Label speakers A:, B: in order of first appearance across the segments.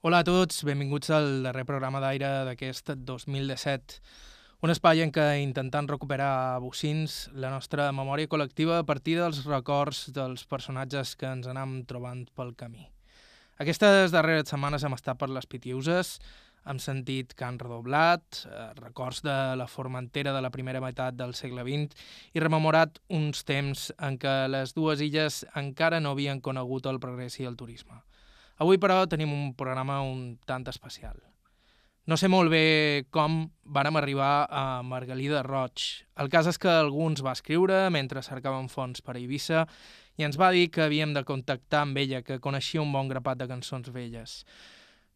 A: Hola a tots, benvinguts al darrer programa d'aire d'aquest 2017. Un espai en què intentant recuperar bocins la nostra memòria col·lectiva a partir dels records dels personatges que ens anam trobant pel camí. Aquestes darreres setmanes hem estat per les Pitiuses, hem sentit han redoblat, eh, records de la Formentera de la primera meitat del segle XX i rememorat uns temps en què les dues illes encara no havien conegut el progrés i el turisme. Avui, però, tenim un programa un tant especial. No sé molt bé com vàrem arribar a Margalida Roig. El cas és que algú ens va escriure mentre cercàvem fons per a Eivissa i ens va dir que havíem de contactar amb ella, que coneixia un bon grapat de cançons velles.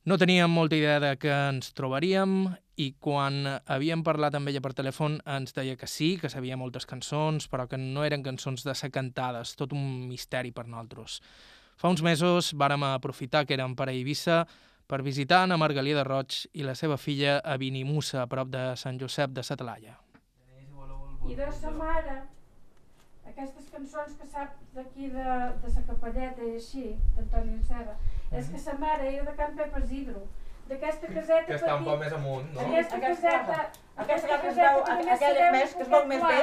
A: No teníem molta idea de que ens trobaríem i quan havíem parlat amb ella per telèfon ens deia que sí, que sabia moltes cançons, però que no eren cançons de ser cantades, tot un misteri per nosaltres. Fa uns mesos vàrem aprofitar que érem per a Eivissa per visitar Anna Margalida de Roig i la seva filla a Vinimusa, a prop de Sant Josep de Satalaia.
B: I de sa mare, aquestes cançons que saps d'aquí de, de sa capelleta i així, d'Antoni Serra, és que sa mare era de Can Pep Isidro, d'aquesta caseta
C: que està un poc més amunt, no?
B: Aquesta caseta,
D: aquesta que es veu, aquella més, que es veu més bé,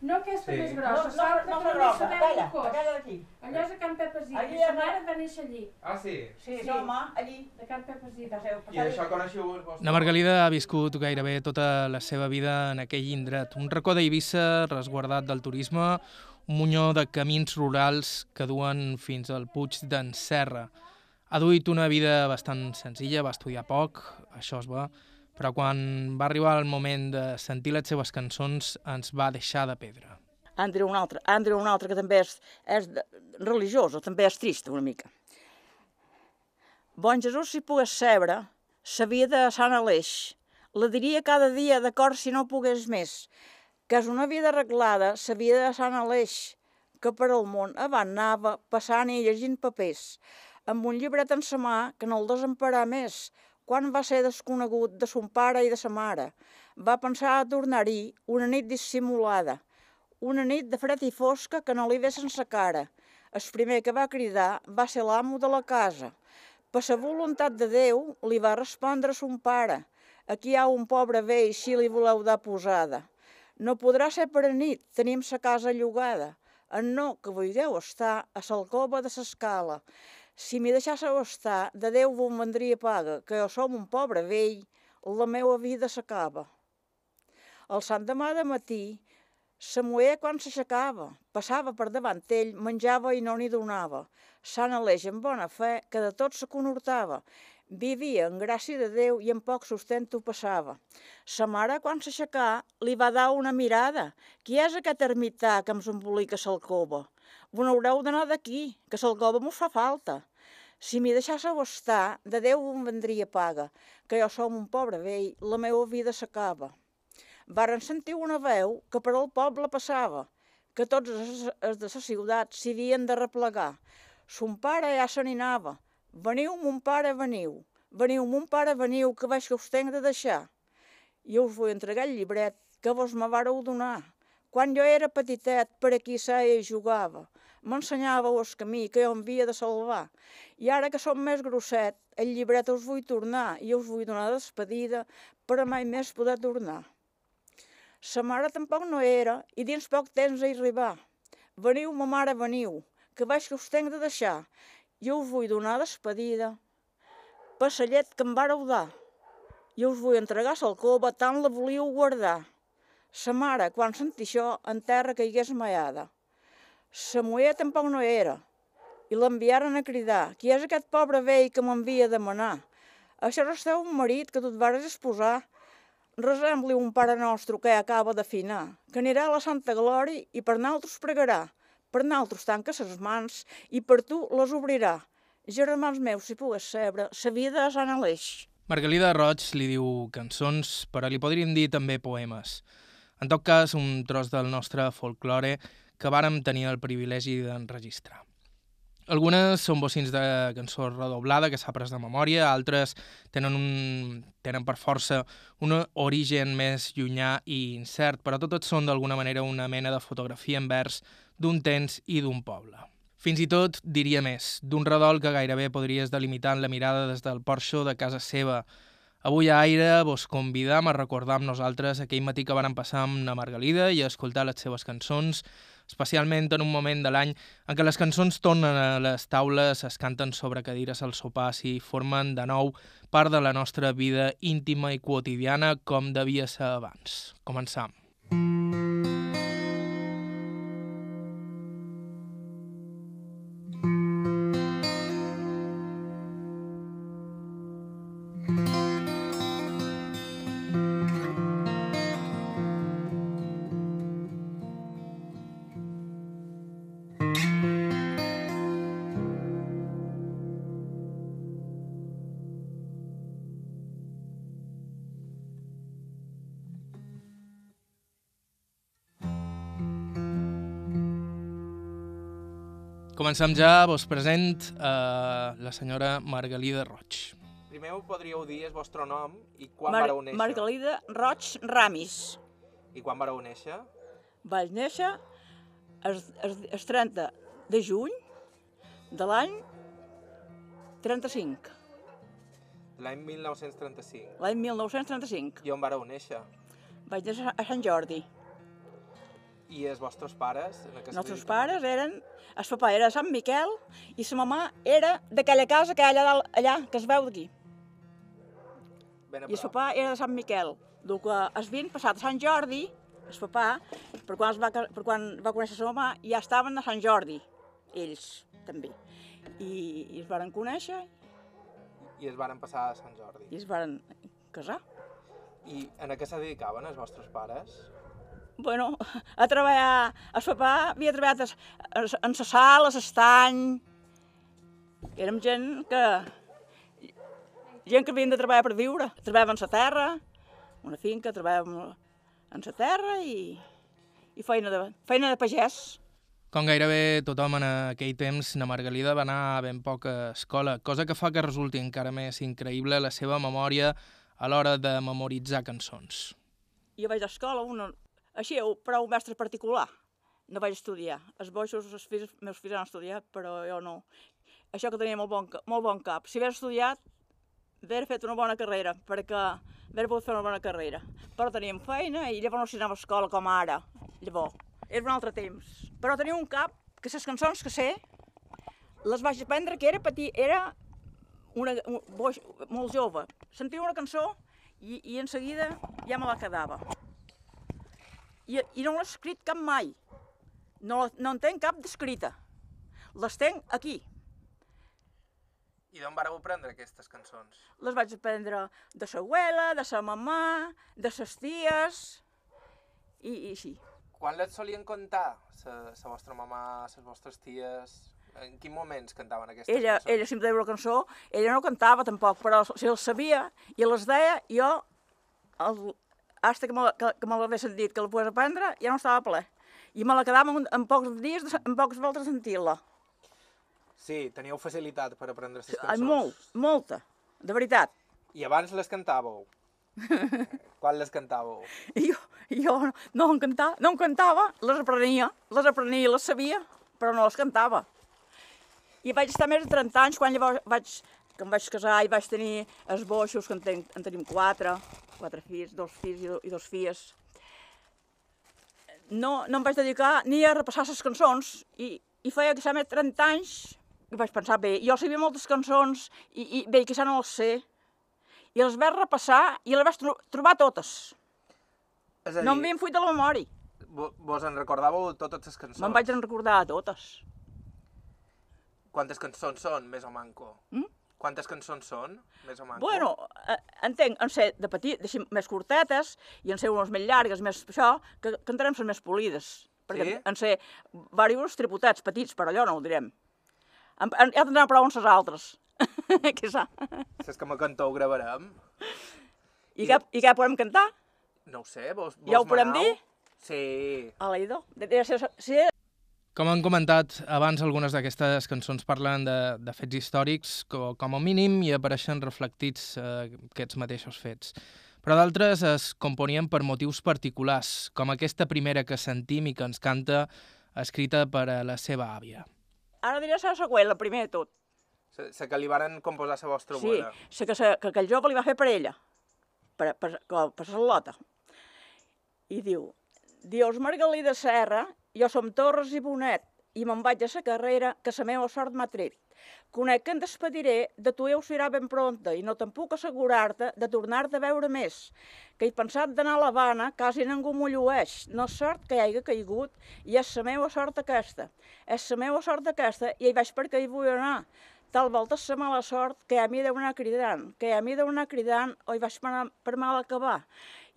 B: no aquesta
C: Sí.
B: més
D: no,
B: grossa,
D: no, no, no, grossa, aquella, aquella d'aquí.
B: Allò és de Can Pep Isidro,
D: Allí
B: sa mare va néixer allí,
C: Ah, sí?
D: Sí,
B: Sí.
D: no, home, allí.
B: de Can Pep
D: I passeu.
C: coneixeu vostre...
A: Na Margalida ha viscut gairebé tota la seva vida en aquell indret, un racó d'Eivissa resguardat del turisme, un munyó de camins rurals que duen fins al Puig d'en Serra. Ha duit una vida bastant senzilla, va estudiar poc, això es va, però quan va arribar el moment de sentir les seves cançons ens va deixar de pedra.
D: Andreu un altre, Andreu un altre que també és, és de, religiosa, també és trista una mica. Bon Jesús, si pogués sebre, sabia de Sant Aleix. La diria cada dia d'acord si no pogués més, que és una vida arreglada, sabia de Sant Aleix, que per al món avant anava passant i llegint papers, amb un llibret en sa mà que no el desemparà més, quan va ser desconegut de son pare i de sa mare. Va pensar a tornar-hi una nit dissimulada, una nit de fred i fosca que no li ve sense cara. El primer que va cridar va ser l'amo de la casa. Per sa voluntat de Déu li va respondre son pare. Aquí hi ha un pobre vell si li voleu dar posada. No podrà ser per a nit, tenim sa casa llogada. En no que vulgueu estar a s'alcova de s'escala. Si m'hi deixássiu estar, de Déu vos vendria paga, que jo som un pobre vell, la meua vida s'acaba. El sant demà de matí, sa muller quan s'aixecava, passava per davant ell, menjava i no n'hi donava. Sant Aleix en bona fe, que de tot se conhortava. Vivia en gràcia de Déu i en poc sustento passava. Sa mare, quan s'aixecà, li va dar una mirada. Qui és aquest ermità que em s'embolica s'alcova? Vos n'haureu d'anar d'aquí, que s'alcova mos fa falta. Si m'hi deixássiu estar, de Déu em vendria paga, que jo som un pobre vell, la meva vida s'acaba. Varen sentir una veu que per al poble passava, que tots els de la ciutat s'hi havien de replegar. Son pare ja se n'anava. Veniu, mon pare, veniu. Veniu, mon pare, veniu, que veig que us tenc de deixar. Jo us vull entregar el llibret que vos me vareu donar. Quan jo era petitet, per aquí seia i jugava. M'ensenyàveu el camí que jo em havia de salvar. I ara que som més grosset, el llibret us vull tornar i us vull donar despedida per a mai més poder tornar. Sa mare tampoc no era i dins poc temps hi arribar. Veniu, ma mare, veniu, que veig que us tenc de deixar. Jo us vull donar despedida per la llet que em vareu dar. Jo us vull entregar l'alcova, tant la volíeu guardar. Sa mare, quan sentí això, en terra caigués maiada. Sa muller tampoc no era, i l'enviaren a cridar. Qui és aquest pobre vell que m'envia a demanar? Això és el teu marit que tu et vares esposar. Resembli un pare nostre que acaba d'afinar, que anirà a la Santa Glòria i per naltros pregarà. Per naltros tanca ses mans i per tu les obrirà. Germans meus, si pogués sebre, sa vida és en Aleix.
A: Margalida Roig li diu cançons, però li podríem dir també poemes. En tot cas, un tros del nostre folklore que vàrem tenir el privilegi d'enregistrar. Algunes són bocins de cançó redoblada que s'ha pres de memòria, altres tenen, un, tenen per força un origen més llunyà i incert, però totes són d'alguna manera una mena de fotografia en vers d'un temps i d'un poble. Fins i tot, diria més, d'un redol que gairebé podries delimitar en la mirada des del porxo de casa seva. Avui a Aire vos convidam a recordar amb nosaltres aquell matí que varen passar amb la Margalida i a escoltar les seves cançons, especialment en un moment de l'any en què les cançons tornen a les taules, es canten sobre cadires al sopar i formen de nou part de la nostra vida íntima i quotidiana com devia ser abans. Començam. Comencem ja, vos present eh, la senyora Margalida Roig.
C: Primer ho podríeu dir el vostre nom i quan
D: Mar
C: vareu néixer.
D: Margalida Roig Ramis.
C: I quan vareu néixer?
D: Vaig néixer el, el, el 30 de juny de l'any 35,
C: L'any 1935.
D: l'any 1935.
C: I on vareu néixer?
D: Vaig néixer a Sant Jordi.
C: I els vostres pares? En
D: Els nostres pares eren... El papa era de Sant Miquel i la mamà era d'aquella casa que hi ha allà, dalt, allà que es veu d'aquí. I el papà era de Sant Miquel. El que es vint passat a Sant Jordi, el papà, per quan, es va, per quan va conèixer la mamà, ja estaven a Sant Jordi, ells també. I, i es varen conèixer
C: I es varen passar a Sant Jordi.
D: i es varen casar.
C: I en què se dedicaven els vostres pares?
D: Bueno, a treballar... El papà havia treballat en la sal, a l'estany... Érem gent que... Gent que havien de treballar per viure. Treballàvem en la terra, una finca, treballàvem en la terra i, i feina, de, feina de pagès.
A: Com gairebé tothom en aquell temps, na Margalida va anar a ben poca escola, cosa que fa que resulti encara més increïble la seva memòria a l'hora de memoritzar cançons.
D: Jo vaig a escola, una, així, però un mestre particular. No vaig estudiar. Els boixos, els fills, meus fills han estudiat, però jo no. Això que tenia molt bon, molt bon cap. Si hagués estudiat, haver fet una bona carrera, perquè haver pogut fer una bona carrera. Però teníem feina i llavors no s'hi anava a escola com ara. Llavors, era un altre temps. Però tenia un cap que les cançons que sé, les vaig aprendre que era petit, era una, un boix molt jove. Sentia una cançó i, i en seguida ja me la quedava. I, i no l'he escrit cap mai. No, la- no en tenc cap d'escrita. Les tenc aquí.
C: I d'on vareu aprendre aquestes cançons?
D: Les vaig aprendre de sa abuela, de sa mamà, de ses ties, i, i així.
C: Quan les solien cantar, sa, sa vostra mamà, les vostres ties? En quins moments cantaven aquestes
D: Ella,
C: cançons?
D: ella sempre deia una cançó, ella no cantava tampoc, però si les sabia i les deia, jo, el, hasta que me, que, que me l'havia sentit, que la pogués aprendre, ja no estava ple. I me la quedava en, en pocs dies, de- en pocs voltes de sentir-la.
C: Sí, teníeu facilitat per aprendre les cançons.
D: molt, molta, de veritat.
C: I abans les cantàveu? Quan les cantàveu?
D: Jo, jo no, no, en cantava, no en cantava, les aprenia, les aprenia i les sabia, però no les cantava. I vaig estar més de 30 anys quan llavors vaig, que em vaig casar i vaig tenir els boixos, que en, ten, en tenim quatre, quatre fills, dos fills i, do, i dos filles. No, no em vaig dedicar ni a repassar les cançons i, i feia que més de 30 anys i vaig pensar, bé, jo sabia moltes cançons i, i bé, que ja no les sé. I les vaig repassar i les vaig tro trobar totes.
C: És a dir,
D: No em havien fuit de la memòria.
C: vo- vos en recordàveu totes les cançons?
D: Me'n vaig en recordar totes.
C: Quantes cançons són, més o manco?
D: Mm?
C: Quantes cançons són, més o manco?
D: Bueno, eh, entenc, en ser de petit, així, més curtetes, i en ser unes més llargues, més això, que cantarem les més polides. Perquè
C: Sí?
D: en ser diversos tripotets petits, però allò no ho direm. En, en, ja tindrem prou amb les altres. que sa.
C: Les que me canteu gravarem?
D: I, què, I què podem cantar?
C: No ho sé, vos, vos
D: Ja ho podem dir?
C: Sí.
D: De, de, de, si,
A: Com han comentat abans, algunes d'aquestes cançons parlen de, de fets històrics, co, com a mínim, i apareixen reflectits eh, aquests mateixos fets. Però d'altres es componien per motius particulars, com aquesta primera que sentim i que ens canta, escrita per a la seva àvia.
D: ara diré la següent, la primer de tot.
C: La, que li varen composar la vostra
D: Sí,
C: abuela.
D: la que, se, que aquell jove li va fer per ella, per, per, per, per la lota. I diu, Dios Margalí de Serra, jo som Torres i Bonet, i me'n vaig a la carrera que la meva sort m'ha tret. Conec que em despediré, de tu eu serà ben pronta, i no te'n puc assegurar-te de tornar-te a veure més. Que he pensat d'anar a l'Havana, quasi ningú m'ho llueix. No és sort que hi hagi caigut, i és la meva sort aquesta. És la meva sort aquesta, i hi vaig perquè hi vull anar. Tal volta és la mala sort que a mi deu anar cridant, que a mi deu anar cridant o hi vaig per, per mal acabar.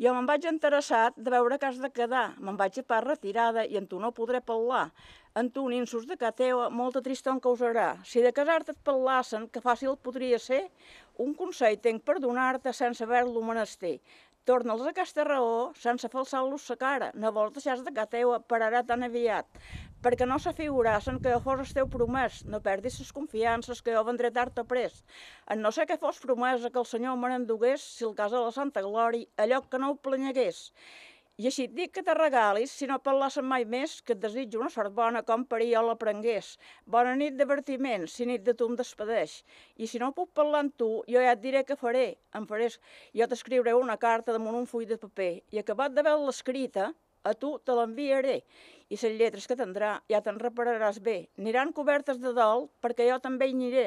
D: Jo me'n vaig interessat de veure que has de quedar, me'n vaig a part retirada i en tu no podré parlar. En tu, ninsos de ca teua, molta tristor em causarà. Si de casar-te et parlassen, que fàcil podria ser, un consell tenc per donar-te sense haver-lo menester. Torna'ls aquesta raó sense falsar-los sa cara. No vols deixar de ca teua pararà tan aviat. Perquè no s'afigurassen que jo fos el teu promès. No perdis les confiances que jo vendré tard o pres. En no sé què fos promesa que el Senyor me n'endugués, si el cas de la Santa Glòria, allò que no ho planyegués. I així et dic que te regalis, si no parlassen mai més, que et desitjo una sort bona com per jo l'aprengués. Bona nit d'avertiment, si nit de tu em despedeix. I si no puc parlar amb tu, jo ja et diré què faré. Em faré... Jo t'escriuré una carta damunt un full de paper i acabat veure l'escrita, a tu te l'enviaré i les lletres que tindrà ja te'n repararàs bé. Aniran cobertes de dol perquè jo també hi aniré.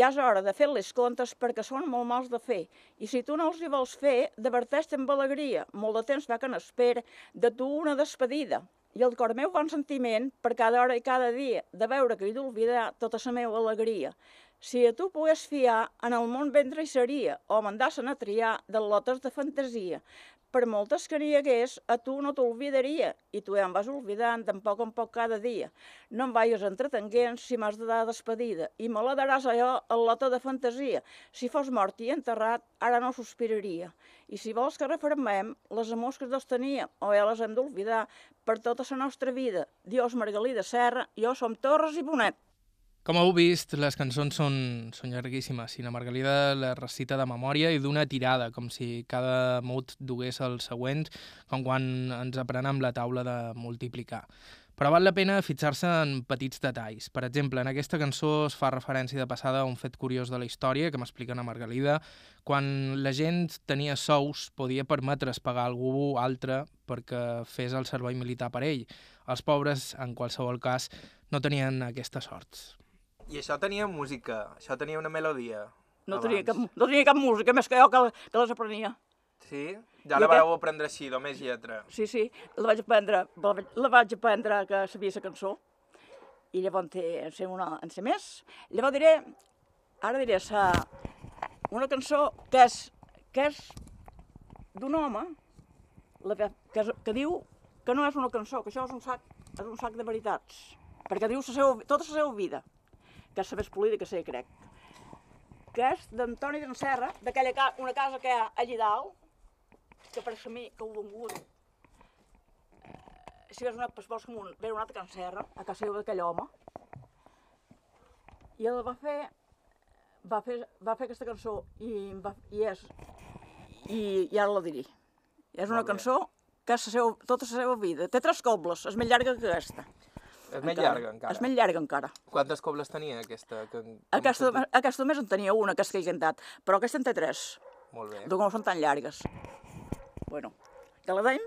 D: Ja és hora de fer les comptes perquè són molt mals de fer. I si tu no els hi vols fer, diverteix-te amb alegria. Molt de temps fa que n'espera de tu una despedida. I el cor meu bon sentiment per cada hora i cada dia de veure que he d'oblidar tota la meva alegria. Si a tu pogués fiar, en el món vendre hi seria, o mandassen a triar de lotes de fantasia. Per moltes que n'hi hagués, a tu no t'olvidaria, i tu ja em vas oblidant de poc en poc cada dia. No em vayas entretenguent si m'has de dar despedida, i me la daràs allò a lota de fantasia. Si fos mort i enterrat, ara no sospiraria. I si vols que refermem les amors que dos tenia, o ja les hem d'olvidar per tota la nostra vida. Dios Margalí de Serra, jo som Torres i Bonet.
A: Com heu vist, les cançons són, són llarguíssimes i la Margalida les recita de memòria i d'una tirada, com si cada mot dugués el següent, com quan ens aprenem la taula de multiplicar. Però val la pena fixar-se en petits detalls. Per exemple, en aquesta cançó es fa referència de passada a un fet curiós de la història que m'explica na Margalida. Quan la gent tenia sous, podia permetre's pagar algú altre perquè fes el servei militar per ell. Els pobres, en qualsevol cas, no tenien aquesta sort.
C: I això tenia música, això tenia una melodia.
D: No
C: abans.
D: tenia, cap, no tenia cap música, més que jo que, que les aprenia.
C: Sí? Ja
D: I
C: la
D: aquest-
C: vareu aprendre així, només lletra.
D: Sí, sí, la vaig aprendre, la vaig- la vaig aprendre que sabia la cançó. I llavors té- en sé, una, en sé més. Llavors diré, ara diré sa, una cançó que és, que és d'un home la, que, que, que diu que no és una cançó, que això és un sac, és un sac de veritats. Perquè diu la seva, tota la seva vida, que és la més polida que sé, crec. Que és d'Antoni d'en Serra, d'aquella ca, una casa que hi ha allí dalt, que per a mi, que ho vengut, si hagués anat per bosc amunt, veure un altre Can Serra, a casa seva d'aquell home, i ell va fer, va fer, va fer aquesta cançó i, va, i és, i, i ara la diré. És una cançó que és la seva, tota la seva vida. Té tres cobles, és més llarga que aquesta.
C: És més llarga encara.
D: És més llarga encara.
C: Quantes cobles tenia aquesta? Que,
D: Aquesta, aquesta només en tenia una, que és que he cantat, però aquesta en té tres,
C: Molt bé.
D: com són tan llargues. Bueno, que la deim?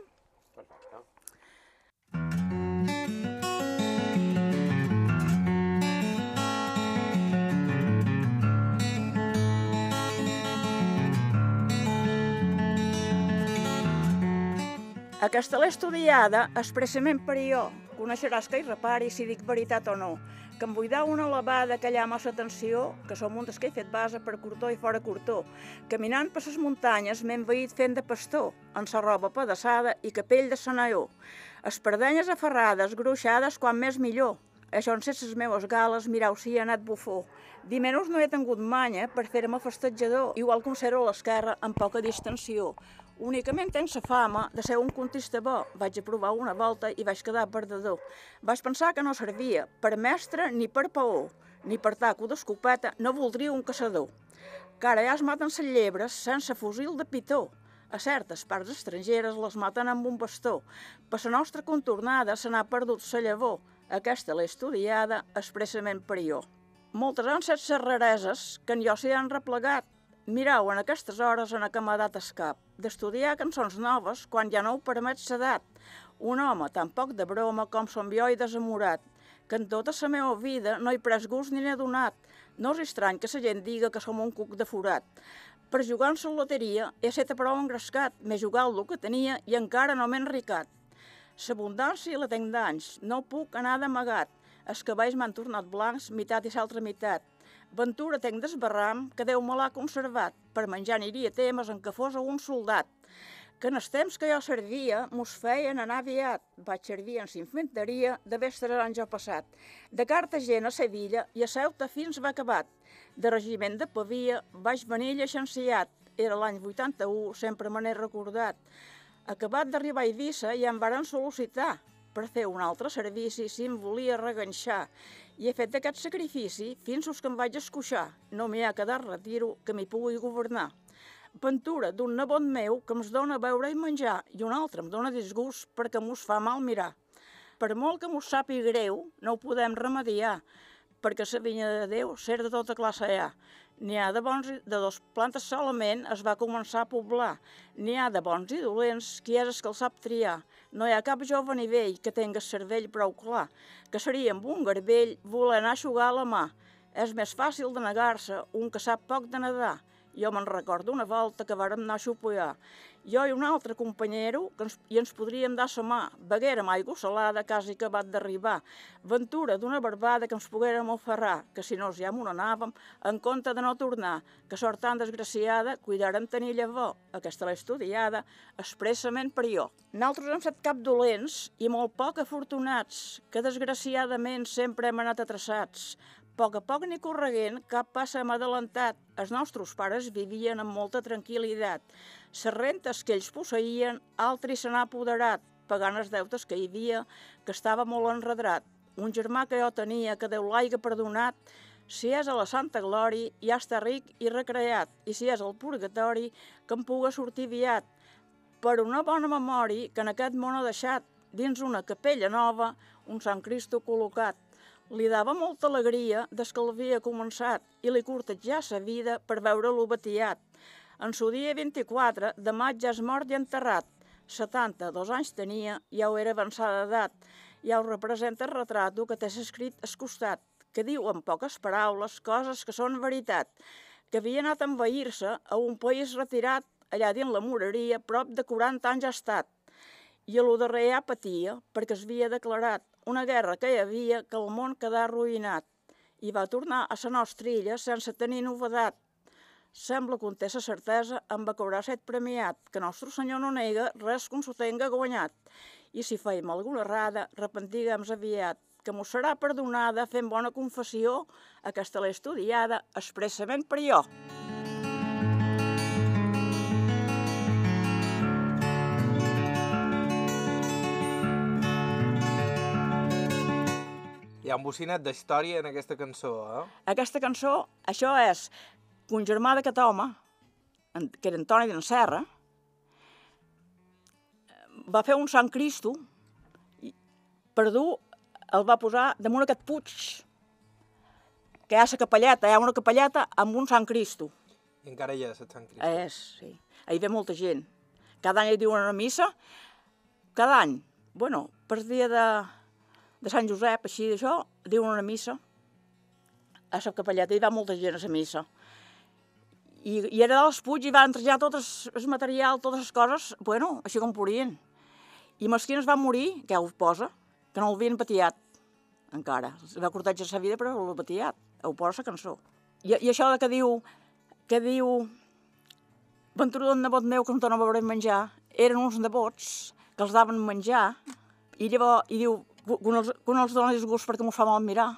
D: Aquesta l'he estudiada expressament per jo. Coneixeràs que hi repari si dic veritat o no. Que em vull dar una elevada que allà massa atenció, que som un que he fet base per cortó i fora cortó. Caminant per les muntanyes m'he envaït fent de pastor, en sa roba pedaçada i capell de senaó. Espardenyes aferrades, gruixades, quan més millor. Això en les meves gales, mirau si he anat bufó. Dimenus no he tingut manya per fer-me festejador, igual com ser a l'esquerra amb poca distensió. Únicament tens la fama de ser un contista bo. Vaig a provar una volta i vaig quedar perdedor. Vaig pensar que no servia per mestre ni per paó, ni per taco d'escopeta no voldria un caçador. Que ara ja es maten les llebres sense fusil de pitó. A certes parts estrangeres les maten amb un bastó. Per la nostra contornada se n'ha perdut la llavor. Aquesta l'he estudiada expressament per jo. Moltes han set les rareses que en jo s'hi han replegat. Mirau, en aquestes hores en què m'ha dat escap, d'estudiar cançons noves quan ja no ho permet s'edat. Un home tan poc de broma com som jo i desamorat, que en tota la meva vida no he pres gust ni n'he donat. No és estrany que la gent diga que som un cuc de forat. Per jugar en la loteria he set a prou engrescat, m'he jugat el que tenia i encara no m'he enricat. L'abundància la tenc d'anys, no puc anar d'amagat. Els cavalls m'han tornat blancs, mitat i l'altra mitat. Ventura tenc desbarram, que Déu me l'ha conservat. Per menjar aniria temes en què fos un soldat. Que en els temps que jo servia, mos feien anar aviat. Vaig servir en s'infanteria de vestres anys al passat. De Cartagena a Sevilla i a Ceuta fins va acabat. De regiment de Pavia vaig venir llicenciat. Era l'any 81, sempre me n'he recordat. Acabat d'arribar a Eivissa i em varen sol·licitar per fer un altre servici si em volia reganxar. I he fet aquest sacrifici fins que em vaig escuixar. No m'hi ha quedat retiro que m'hi pugui governar. Ventura d'un nebot meu que ens dona beure i menjar i un altre em dona disgust perquè mos fa mal mirar. Per molt que mos sàpiga greu, no ho podem remediar, perquè la vinya de Déu ser de tota classe hi ha. N'hi ha de bons i de dos plantes solament es va començar a poblar. N'hi ha de bons i dolents, qui és el que el sap triar. No hi ha cap jove ni vell que tenga cervell prou clar, que seria amb un garbell voler anar a xugar a la mà. És més fàcil de negar-se un que sap poc de nedar. Jo me'n recordo una volta que vàrem anar a xupollar. Jo i un altre companyero que ens, i ens podríem dar sa mà. Beguérem aigua salada, quasi acabat d'arribar. Ventura d'una barbada que ens poguérem oferrar, que si no ja m'ho anàvem, en compte de no tornar, que sort tan desgraciada, cuidarem tenir llavor. Aquesta l'he estudiada, expressament per jo. Nosaltres hem set cap dolents i molt poc afortunats, que desgraciadament sempre hem anat atrasats a poc a poc ni correguent, cap passa hem adelantat. Els nostres pares vivien amb molta tranquil·litat. Les rentes que ells posseïen, altri se n'ha apoderat, pagant els deutes que hi havia, que estava molt enredrat. Un germà que jo tenia, que Déu l'aiga perdonat, si és a la Santa Glòria, ja està ric i recreat, i si és al purgatori, que em puga sortir aviat. Per una bona memòria que en aquest món ha deixat, dins una capella nova, un Sant Cristo col·locat. Li dava molta alegria des que l'havia començat i li cortejà sa vida per veure-lo batiat. En su dia 24 de maig ja és mort i enterrat. 72 anys tenia, ja ho era avançada d'edat. Ja ho representa el retrato que t'has escrit al costat, que diu en poques paraules coses que són veritat, que havia anat a envair-se a un país retirat allà dins la moreria, prop de 40 anys ha estat. I a lo darrer ja patia, perquè es havia declarat una guerra que hi havia que el món quedà arruïnat i va tornar a la nostra illa sense tenir novedat. Sembla que té la certesa en va cobrar set premiat, que nostre senyor no nega res que s'ho tenga guanyat. I si feim alguna errada, repentiguem aviat, que mos serà perdonada fent bona confessió, aquesta l'he estudiada expressament per jo.
C: Hi ha un bocinet d'història en aquesta cançó, eh?
D: Aquesta cançó, això és un germà d'aquest home, que era Antoni d'en Serra, va fer un Sant Cristo, i per dur el va posar damunt aquest puig, que hi ha la capelleta, hi ha una capelleta amb un Sant Cristo.
C: I encara hi ha el Sant Cristo.
D: És, sí. Ahí ve molta gent. Cada any hi diuen una missa, cada any. Bueno, per dia de, de Sant Josep, així d'això, diuen una missa. A la capelleta hi va molta gent a la missa. I, i era dels Puig i van entregar tot el, material, totes les coses, bueno, així com podien. I Mesquina es va morir, què ho posa? Que no l'havien patiat, encara. Va cortejar la vida, però l'ha patiat. Ho posa la cançó. I, I això de que diu, que diu, Ventura d'un nebot meu que no tornava a veure menjar, eren uns nebots que els daven menjar, i llavors, i diu, que un els, dona disgust perquè m'ho fa mal mirar.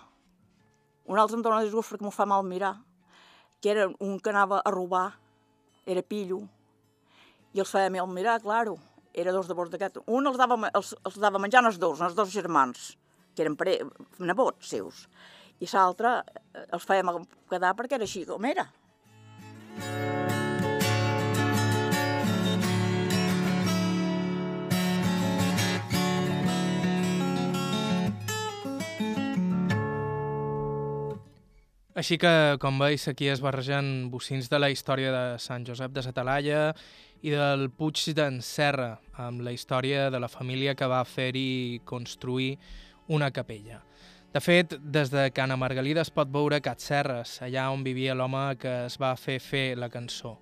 D: Un altre em dona disgust perquè m'ho fa mal mirar, que era un que anava a robar, era pillo, i els feia mal mirar, claro, era dos nebots d'aquest. Un els dava, els, els dava menjar els dos, els dos germans, que eren pare, nebots seus, i l'altre eh, els feia quedar perquè era així com era.
A: Així que, com veus, aquí es barregen bocins de la història de Sant Josep de Satalaia i del Puig d'en Serra, amb la història de la família que va fer-hi construir una capella. De fet, des de Cana Margalida es pot veure Cat Serres, allà on vivia l'home que es va fer fer la cançó.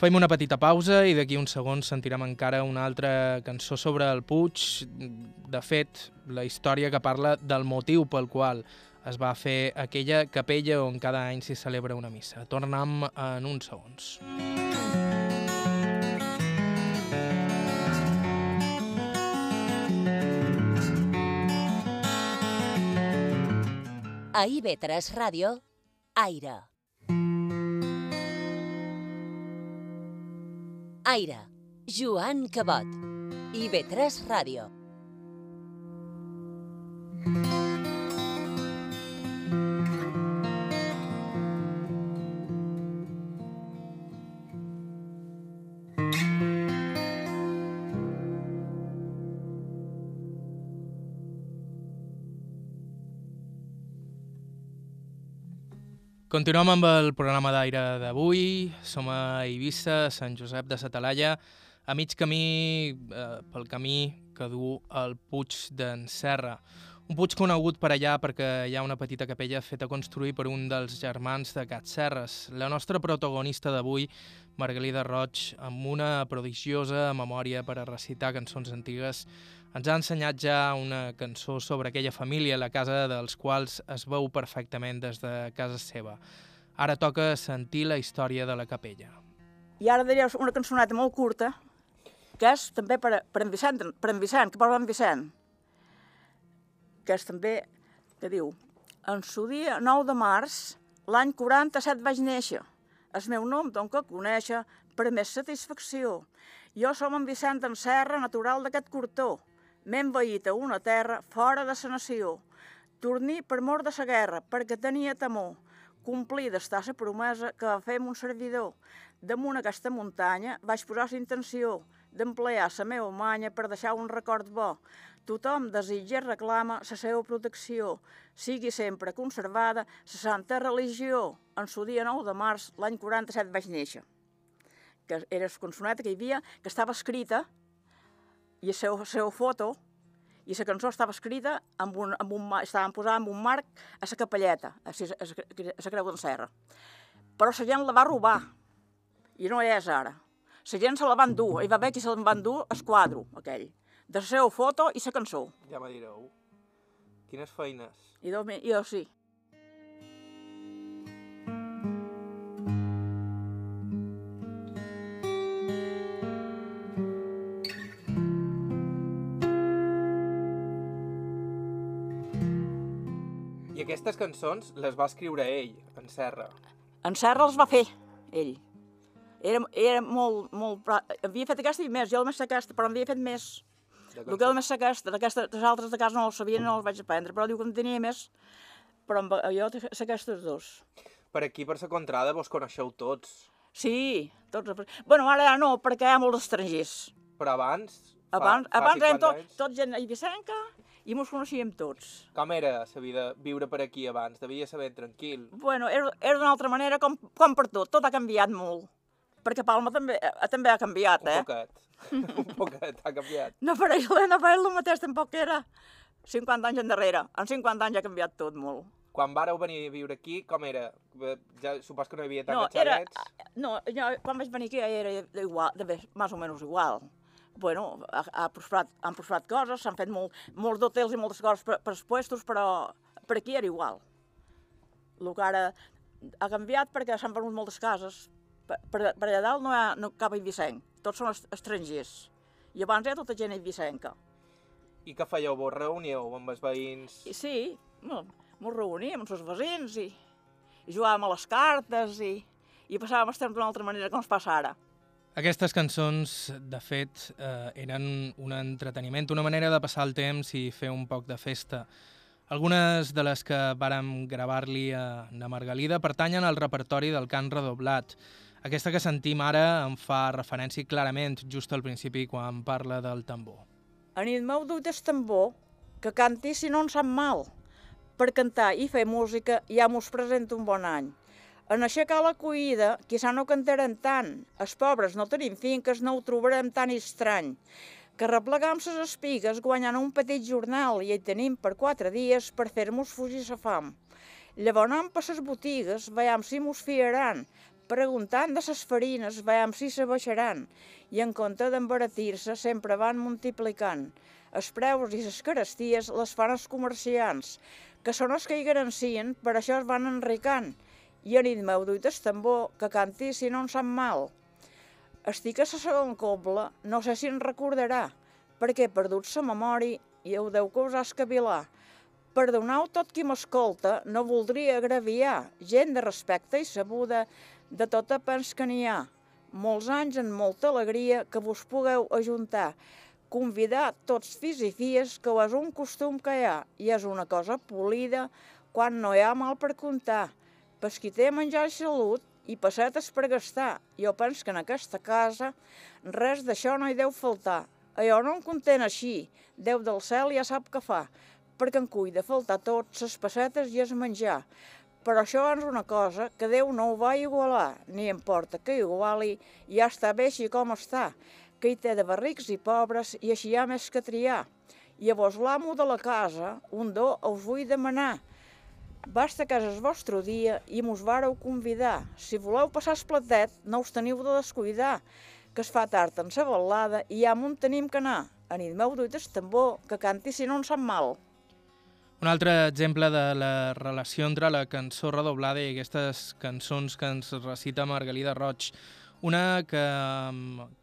A: Fem una petita pausa i d'aquí uns segons sentirem encara una altra cançó sobre el Puig. De fet, la història que parla del motiu pel qual es va fer aquella capella on cada any s'hi celebra una missa. Tornem en uns segons.
E: A IB3 Ràdio, Aire. Aire, Joan Cabot. IB3 Ràdio.
A: Continuem amb el programa d'aire d'avui. Som a Eivissa, Sant Josep de Satalaia, a mig camí, eh, pel camí que du el Puig d'en Serra. Un puig conegut per allà perquè hi ha una petita capella feta construir per un dels germans de Cat Serres. La nostra protagonista d'avui, Margalida Roig, amb una prodigiosa memòria per a recitar cançons antigues, ens ha ensenyat ja una cançó sobre aquella família, la casa dels quals es veu perfectament des de casa seva. Ara toca sentir la història de la capella.
D: I ara diré una cançoneta molt curta, que és també per, per en Vicent, per en Vicent, que parla en Vicent, que és també, que diu, en su dia 9 de març, l'any 47 vaig néixer. El meu nom, doncs que conèixer, per més satisfacció. Jo som en Vicent en Serra, natural d'aquest cortó. M'he envaït a una terra fora de sa nació. Torní per mort de sa guerra, perquè tenia temor. Complir d'estar sa promesa que va fer un servidor. Damunt aquesta muntanya vaig posar la intenció d'emplear la meva manya per deixar un record bo. Tothom desitja i reclama la seva protecció. Sigui sempre conservada la santa religió. En su dia 9 de març, l'any 47 vaig néixer. Que era la consoneta que hi havia, que estava escrita, i la la seva foto, i la cançó estava escrita amb un, amb un, estaven posada amb un marc a la capelleta, a la, Creu d'en Serra. Però la gent la va robar, i no és ara. La gent se la van dur, hi va haver qui se la van dur el quadro, aquell, de la seva foto i la cançó.
C: Ja me direu. Quines feines.
D: I jo, i jo sí.
C: Aquestes cançons les va escriure ell, en Serra.
D: En Serra els va fer, ell. Era, era molt, molt... Havia fet aquesta i més, jo només sé aquesta, però en havia fet més. El que només sé aquesta, d'aquesta, les altres de casa no els sabia, no els vaig aprendre, però diu que en tenia més, però amb, jo sé aquestes dos.
C: Per aquí, per la contrada, vos coneixeu tots.
D: Sí, tots... Bueno, ara ja no, perquè hi ha molts estrangers.
C: Però abans... fa-
D: Abans,
C: fa
D: abans érem
C: 50
D: tot,
C: anys,
D: tot gent eivissenca i mos coneixíem tots.
C: Com era la vida viure per aquí abans? Devia ser ben tranquil.
D: Bueno, era, era d'una altra manera com, com per tot, tot ha canviat molt. Perquè Palma també, eh, també ha canviat,
C: Un
D: eh?
C: poquet. un poquet, ha canviat.
D: No per ell, no per ell el mateix tampoc era 50 anys endarrere. En 50 anys ha canviat tot molt.
C: Quan vareu venir a viure aquí, com era? Bé, Ja supos que no hi havia
D: No,
C: tants
D: era,
C: xalets.
D: no, jo, quan vaig venir aquí era igual, de bé, més o menys igual. Bueno, ha, ha prosperat, han prosperat coses, s'han fet molt, molts d'hotels i moltes coses per, per als puestos, però per aquí era igual. El que ara ha canviat perquè s'han venut moltes cases. Per, per, per allà dalt no hi ha no, cap eivissenc, tots són est- estrangers. I abans ha tota gent eivissenca.
C: I què fèieu? Vos reuníeu amb els veïns?
D: I sí, no, ens reuníem amb els veïns i, i jugàvem a les cartes i, i passàvem el temps d'una altra manera com es passa ara.
A: Aquestes cançons, de fet, eh, eren un entreteniment, una manera de passar el temps i fer un poc de festa. Algunes de les que vàrem gravar-li a na Margalida pertanyen al repertori del cant redoblat. Aquesta que sentim ara em fa referència clarament just al principi quan parla del tambor.
D: A nit meu duit és tambor, que canti si no en sap mal. per cantar i fer música ja mos presenta un bon any. En aixecar la cuïda, quizà no cantarem tant. Els pobres no tenim finques, no ho trobarem tan estrany. Que replegam ses espigues guanyant un petit jornal i hi tenim per quatre dies per fer-nos fugir sa fam. Llavors anem per ses botigues, veiem si mos fiaran, preguntant de ses farines, veiem si se baixaran, i en compte d'embaratir-se sempre van multiplicant. Els preus i les caresties les fan els comerciants, que són els que hi garancien, per això es van enricant. I a nit meu duit el tambor, que canti si no en sap mal. Estic a la segon cobla, no sé si en recordarà, perquè perdut sa memòria i ho deu causar escavilar. Perdoneu tot qui m'escolta, no voldria agraviar, gent de respecte i sabuda, de tota pens que n'hi ha. Molts anys en molta alegria que vos pugueu ajuntar, convidar tots fills i filles que és un costum que hi ha i és una cosa polida quan no hi ha mal per comptar. Pas qui té menjar i salut i pessetes per gastar. Jo penso que en aquesta casa res d'això no hi deu faltar. Allò no en content així, Déu del cel ja sap què fa, perquè en cuida faltar tot, ses pessetes i es menjar. Però això és una cosa que Déu no ho va igualar, ni importa que iguali, ja està bé així com està, que hi té de barrics i pobres i així hi ha més que triar. Llavors l'amo de la casa, un do us vull demanar, Basta que el vostre dia i mos vareu convidar. Si voleu passar el platet, no us teniu de descuidar, que es fa tard en sa balada i ja m'on tenim que anar. A nit meu duit el tambor, que canti si no en sap mal.
A: Un altre exemple de la relació entre la cançó redoblada i aquestes cançons que ens recita Margalida Roig. Una que,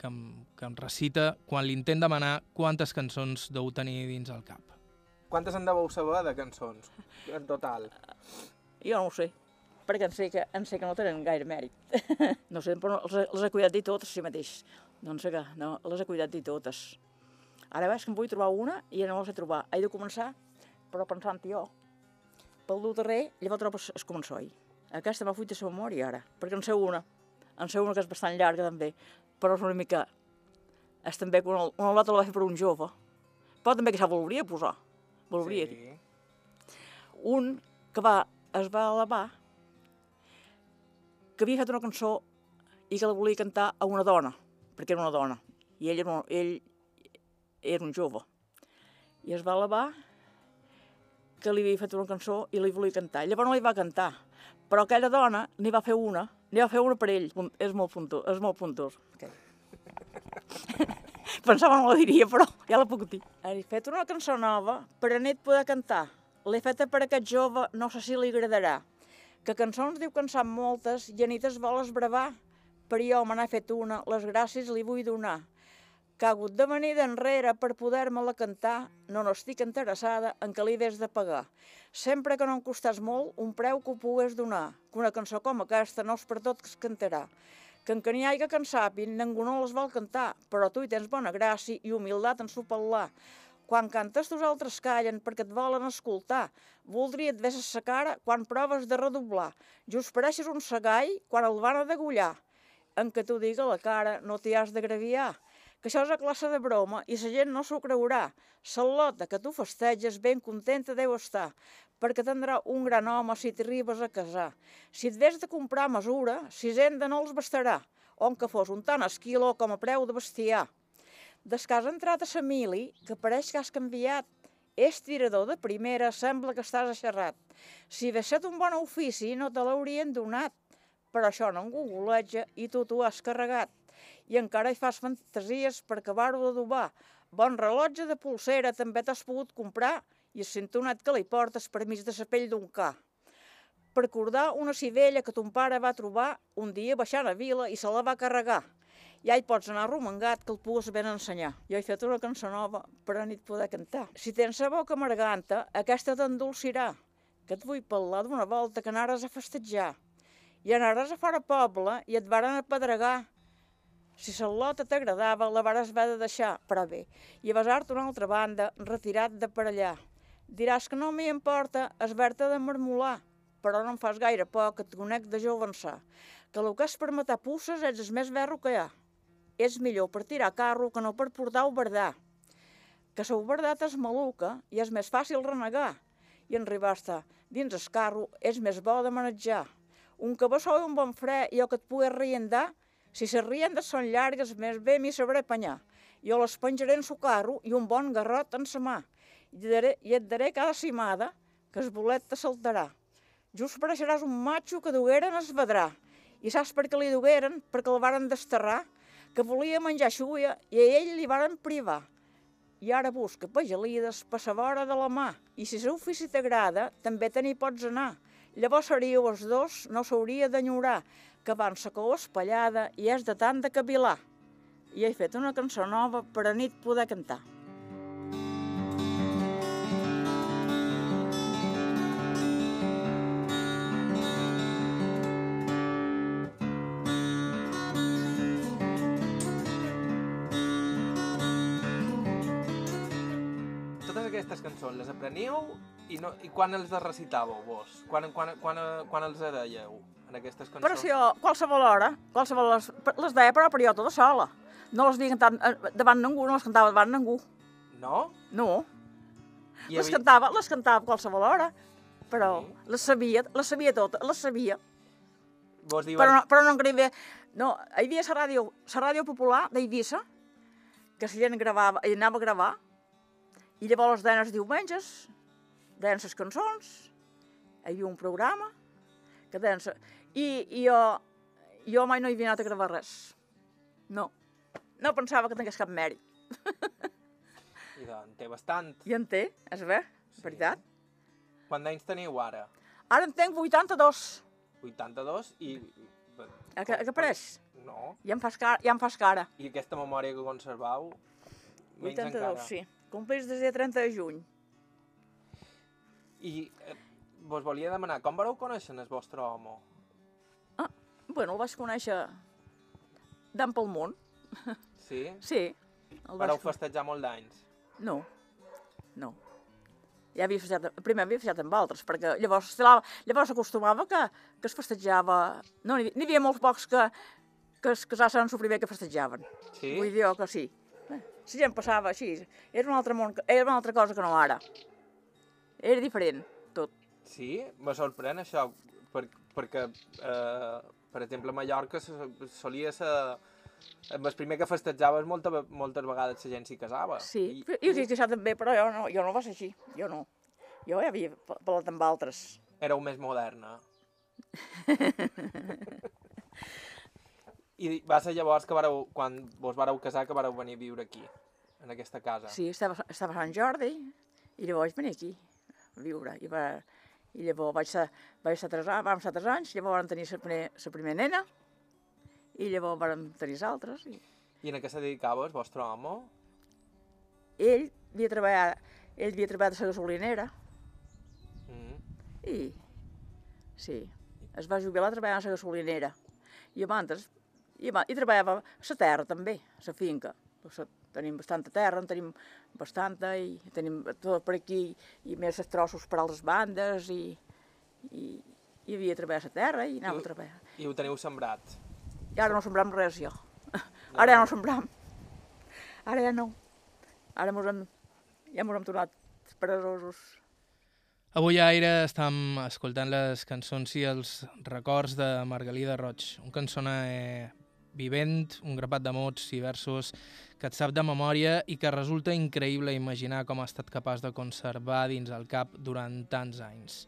A: que, que em recita quan li intent demanar quantes cançons deu tenir dins el cap.
C: Quantes en deveu saber de cançons, en total?
D: Jo no ho sé, perquè en sé que, en sé que no tenen gaire mèrit. no sé, però les, les he cuidat dir totes si mateix. Sé què, no, les he cuidat dir totes. Ara veig que em vull trobar una i ja no la sé trobar. He de començar, però pensant jo. Pel dur darrer, llavors trobo el començoi. Aquesta m'ha fuit de la memòria ara, perquè en sé una. En sé una que és bastant llarga també, però és una mica... És també que una, una altra la va fer per un jove. Però també que s'ha voldria posar voldria sí. dir. Un que va, es va elevar, que havia fet una cançó i que la volia cantar a una dona, perquè era una dona, i ell era un, ell era un jove. I es va elevar que li havia fet una cançó i li volia cantar. Llavors no li va cantar, però aquella dona n'hi va fer una, n'hi va fer una per ell. És molt puntós, és molt puntós. Okay. Pensava no la diria, però ja la puc dir. He fet una cançó nova per a nit poder cantar. L'he feta per a aquest jove, no sé si li agradarà. Que cançons diu que en sap moltes i a nit es vol esbravar. Per jo me n'ha fet una, les gràcies li vull donar. Que ha hagut de venir d'enrere per poder-me-la cantar, no n'estic interessada en que li des de pagar. Sempre que no em costàs molt, un preu que ho pugues donar, que una cançó com aquesta no és per tot que es cantarà que en que n'hi hagi que en sàpin, ningú no les vol cantar, però tu hi tens bona gràcia i humildat en supel·lar. Quan cantes, tus altres callen perquè et volen escoltar. Voldria et veses sa cara quan proves de redoblar. Just pareixes un segall quan el van a degullar. En què tu diga la cara no t'hi has d'agraviar que això és a classe de broma i la gent no s'ho creurà. Salota, que tu festeges, ben contenta deu estar, perquè tindrà un gran home si t'arribes a casar. Si et ves de comprar mesura, sisenda no els bastarà, on que fos un tant esquilo com a preu de bestiar. Des que has entrat a sa mili, que pareix que has canviat, és tirador de primera, sembla que estàs aixerrat. Si hagués set un bon ofici, no te l'haurien donat, però això no en googleja i tu t'ho has carregat i encara hi fas fantasies per acabar-ho d'adobar. Bon rellotge de pulsera també t'has pogut comprar i el cintonat que li portes per mig de la pell d'un ca. Per acordar una civella que ton pare va trobar un dia baixant a vila i se la va carregar. Ja hi pots anar romangat que el pugues ben ensenyar. Jo he fet una cançó nova per a nit poder cantar. Si tens la boca amarganta, aquesta t'endolcirà, que et vull parlar d'una volta que anares a festejar. I anares a fora poble i et varen apedregar si lota t'agradava, la vares haver de deixar, però bé, i a besar-te una altra banda, retirat de per allà. Diràs que no m'hi importa esber-te de marmolar, però no em fas gaire por que et conec de jove que el que és per matar pusses ets el més verro que hi ha. És millor per tirar carro que no per portar o verdar. Que sou verdat és maluca i és més fàcil renegar. i en ribasta dins el carro és més bo de manejar. Un cabeçó i un bon fre i el que et pugui riendar, si se riendes són llargues, més bé m'hi sabré apanyar. Jo les penjaré en su carro i un bon garrot en sa mà. I, daré, i et daré cada cimada que el bolet te saltarà. Just pareixeràs un matxo que dugueren es vedrà. I saps per què li dugueren? Perquè el varen desterrar, que volia menjar xuia i a ell li varen privar. I ara busca pagelides per sa vora de la mà. I si l'ofici t'agrada, també te n'hi pots anar. Llavors seríeu els dos, no s'hauria d'enyorar, que van sa cou espallada i és de tant de cavilar. I he fet una cançó nova per a nit poder cantar.
C: Cançons les apreníeu i, no, i quan els recitàveu vos? Quan, quan, quan, quan els dèieu en aquestes cançons?
D: Però si jo, qualsevol hora, qualsevol les, les deia, però, però jo tota sola. No les havia cantat eh, davant ningú, no les cantava davant ningú.
C: No?
D: No,
C: Hi
D: les
C: havia-
D: cantava, les cantava a qualsevol hora, però
C: Sí.
D: les sabia, les sabia totes, les sabia.
C: Vos diuen...
D: Però no, però no engravia... No, hi havia la ràdio, la ràdio popular d'Eivissa, que la gent gravava, i anava a gravar, i llavors deien els diumenges, deien les cançons, hi havia un programa, que deien... sa- I, i jo, jo mai no hi havia anat a gravar res. No. No pensava que tingués cap mèrit.
C: I doncs, té bastant.
D: I en té, és bé,
C: Sí.
D: veritat.
C: Quants anys teniu ara?
D: Ara en tenc 82.
C: 82 i...
D: A què, a què pareix?
C: No.
D: Ja em fas cara. Ja em fas cara.
C: I aquesta memòria que conservau, menys
D: 82,
C: encara.
D: sí. Complís des del 30 de juny.
C: I eh, vos volia demanar, com vareu conèixer el vostre home?
D: Bueno, el vaig conèixer d'en pel món.
C: Sí?
D: Sí. El
C: Vareu
D: vaig...
C: festejar molt d'anys?
D: No, no. Ja havia festejat, primer havia festejat amb altres, perquè llavors, llavors acostumava que, que es festejava... No, n'hi havia molts pocs que, que es casaven en el primer que festejaven.
C: Sí?
D: Vull dir que sí. La gent passava així. Era un altre món, era una altra cosa que no ara. Era diferent, tot.
C: Sí? Me sorprèn això, per, perquè, eh, per exemple, a Mallorca solia ser... Amb el primer que festejaves, molta, moltes vegades la gent s'hi casava.
D: Sí,
C: I,
D: jo sí que això també, però jo no, jo no va ser així. Jo no. Jo ja havia pa- parlat amb altres.
C: éreu més moderna. I va ser llavors que vareu, quan vos vareu casar, que vareu venir a viure aquí, en aquesta casa.
D: Sí, estava, estava a Sant Jordi i llavors vaig venir aquí a viure. I, va, i llavors vaig ser, vaig ser tres, vam estar tres anys, llavors vam tenir la primer, la primera nena i llavors vam tenir les altres. I
C: I en què se dedicava el vostre home?
D: ell havia treballat, ell havia treballat a la gasolinera
C: Mm.
D: i sí, es va jubilar treballant a la gasolinera. I abans, i, abans, i treballava a la terra també, a la finca. Pues, tenim bastanta terra, en tenim bastanta i tenim tot per aquí i més els trossos per a les bandes i, i, i havia treballat a la terra i anava
C: I-
D: a treballar.
C: I ho teniu sembrat.
D: I ara no sembram res jo. Ara ja no sembram. Ara ja no. Ara mos hem, ja mos hem tornat peresosos.
A: Avui a Aire estem escoltant les cançons i els records de Margalida Roig, un cançoner vivent, un grapat de mots i versos que et sap de memòria i que resulta increïble imaginar com ha estat capaç de conservar dins el cap durant tants anys.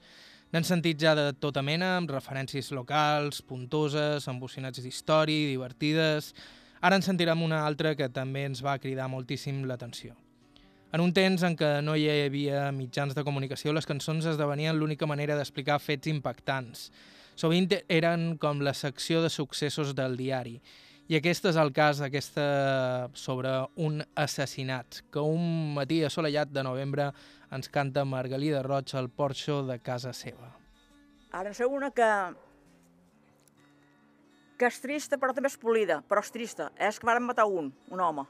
A: N'han sentit ja de tota mena, amb referències locals, puntoses, amb bocinats d'història, divertides... Ara en sentirem una altra que també ens va cridar moltíssim l'atenció. En un temps en què no hi havia mitjans de comunicació, les cançons esdevenien l'única manera d'explicar fets impactants. Sovint eren com la secció de successos del diari. I aquest és el cas d'aquesta sobre un assassinat, que un matí assolellat de novembre ens canta Margalida Roig al porxo de casa seva.
D: Ara sé una que que és trista però també és polida, però és trista. És que varen matar un, un home,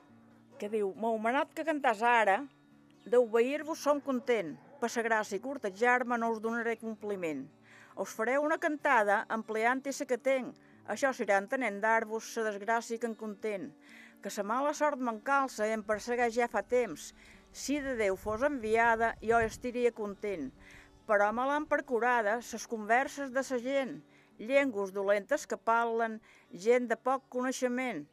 D: que diu, m'heu manat que cantàs ara, d'obeir-vos som content, per sa gràcia i cortejar-me no us donaré compliment. Us faré una cantada empleant-hi sa que tenc, això serà entenent dar-vos sa desgràcia que en content, que sa mala sort m'encalça i em persegueix ja fa temps. Si de Déu fos enviada, jo estiria content, però me l'han percurada ses converses de sa gent, llengües dolentes que parlen, gent de poc coneixement.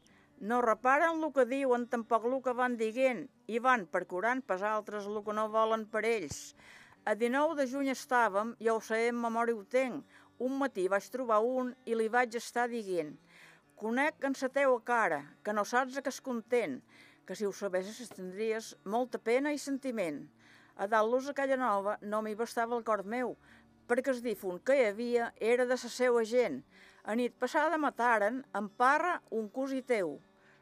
D: No reparen el que diuen, tampoc el que van dient, i van percurant pas altres el que no volen per ells. A 19 de juny estàvem, ja ho sé, en memòria ho tenc, un matí vaig trobar un i li vaig estar dient Conec en sa teua cara, que no saps que és content, que si ho sabessis tindries molta pena i sentiment. A dalt-los aquella nova no m'hi bastava el cor meu, perquè el difunt que hi havia era de sa seua gent. A nit passada mataren, en parra, un cosí teu.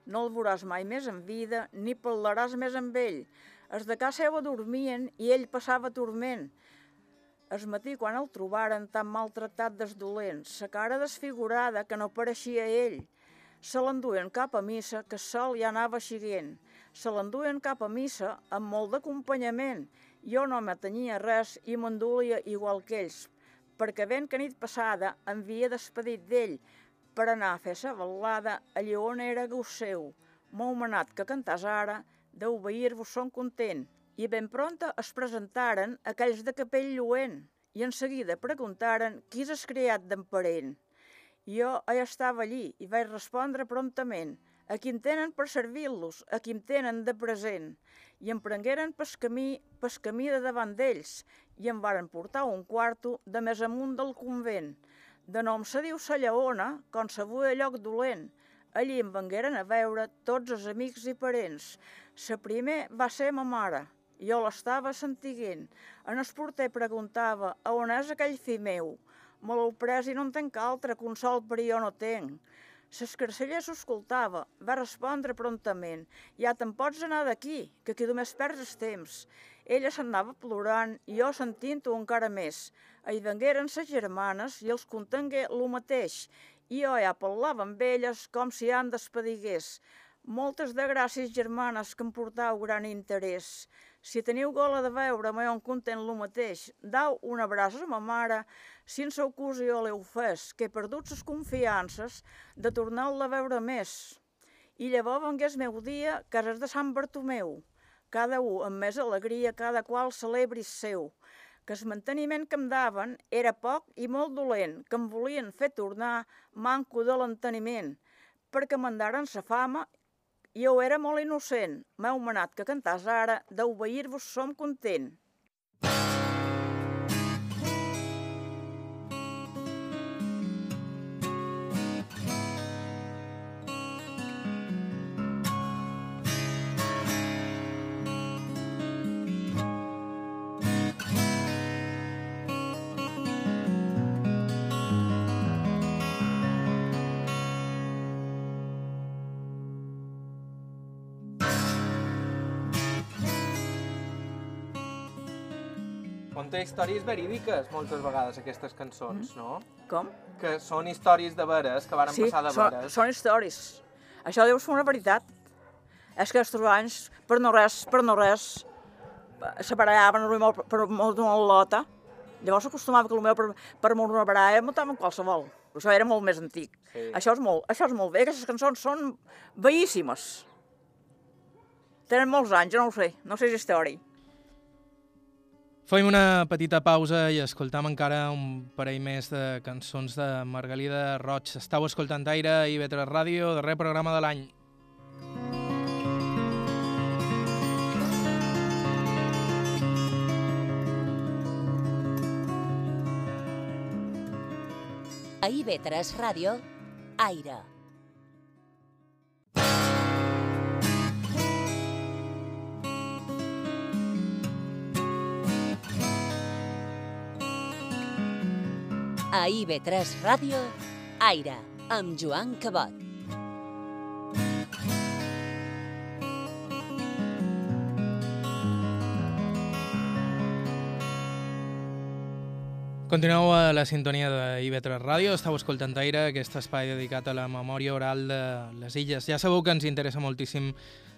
D: No el veuràs mai més en vida, ni parlaràs més amb ell. Els de casa seva dormien i ell passava turment. Es matí, quan el trobaren tan maltractat des dolents, sa cara desfigurada que no pareixia ell, se l'enduen cap a missa, que sol ja anava xiguent. Se l'enduen cap a missa amb molt d'acompanyament. Jo no m'atenia res i m'endulia igual que ells, perquè ben que nit passada havia despedit d'ell per anar a fer sa ballada allà on era gust seu. M'heu manat que cantàs ara, d'obeir-vos son content i ben pronta es presentaren aquells de capell lluent i en seguida preguntaren qui és criat d'en parent. Jo ja estava allí i vaig respondre prontament a qui em tenen per servir-los, a qui em tenen de present. I em prengueren pel camí, pel camí de davant d'ells i em varen portar un quarto de més amunt del convent. De nom se diu Sa Lleona, com se vuia lloc dolent. Allí em vengueren a veure tots els amics i parents. Sa primer va ser ma mare, jo l'estava sentiguent. En el porter preguntava a on és aquell fill meu. Me l'heu pres i no en tenc altre, consol per jo no tenc. S'escarcella s'escoltava, va respondre prontament. Ja te'n pots anar d'aquí, que aquí només perds el temps. Ella s'anava plorant i jo sentint-ho encara més. Hi vengueren ses germanes i els contengué lo mateix. Jo ja parlava amb elles com si han despedigués. Moltes de gràcies, germanes, que em portau gran interès. Si teniu gola de veure me on content lo mateix, dau un abraç a ma mare, si en seu jo l'heu fes, que he perdut ses confiances de tornar-la a veure més. I llavors vengués meu dia, cases de Sant Bartomeu, cada un amb més alegria, cada qual celebri seu, que el manteniment que em daven era poc i molt dolent, que em volien fer tornar manco de l'enteniment, perquè mandaren sa fama jo era molt innocent. M'heu manat que cantàs ara, d'obeir-vos som content.
C: Conta històries verídiques, moltes vegades, aquestes cançons,
D: Mm.
C: no?
D: Com?
C: Que són històries de veres, que varen
D: sí,
C: passar de veres.
D: són històries. Això deu ser una veritat. És que els anys, per no res, per no res, se barallaven molt, per molt d'una lota. Llavors acostumava que el meu per, per molt una baralla muntaven qualsevol. Però això era molt més antic.
C: Sí.
D: Això, és molt, això és molt bé, aquestes cançons són veíssimes. Tenen molts anys, jo no ho sé, no sé si és història.
A: Fem una petita pausa i escoltam encara un parell més de cançons de Margalida Roig. Estau escoltant Aire i Vetres Ràdio, darrer programa de l'any.
E: A IB3 Ràdio, Aire. A IB3 Ràdio, Aire, amb Joan Cabot.
A: Continueu a la sintonia de IB3 Ràdio, estàu escoltant Aire, aquest espai dedicat a la memòria oral de les illes. Ja sabeu que ens interessa moltíssim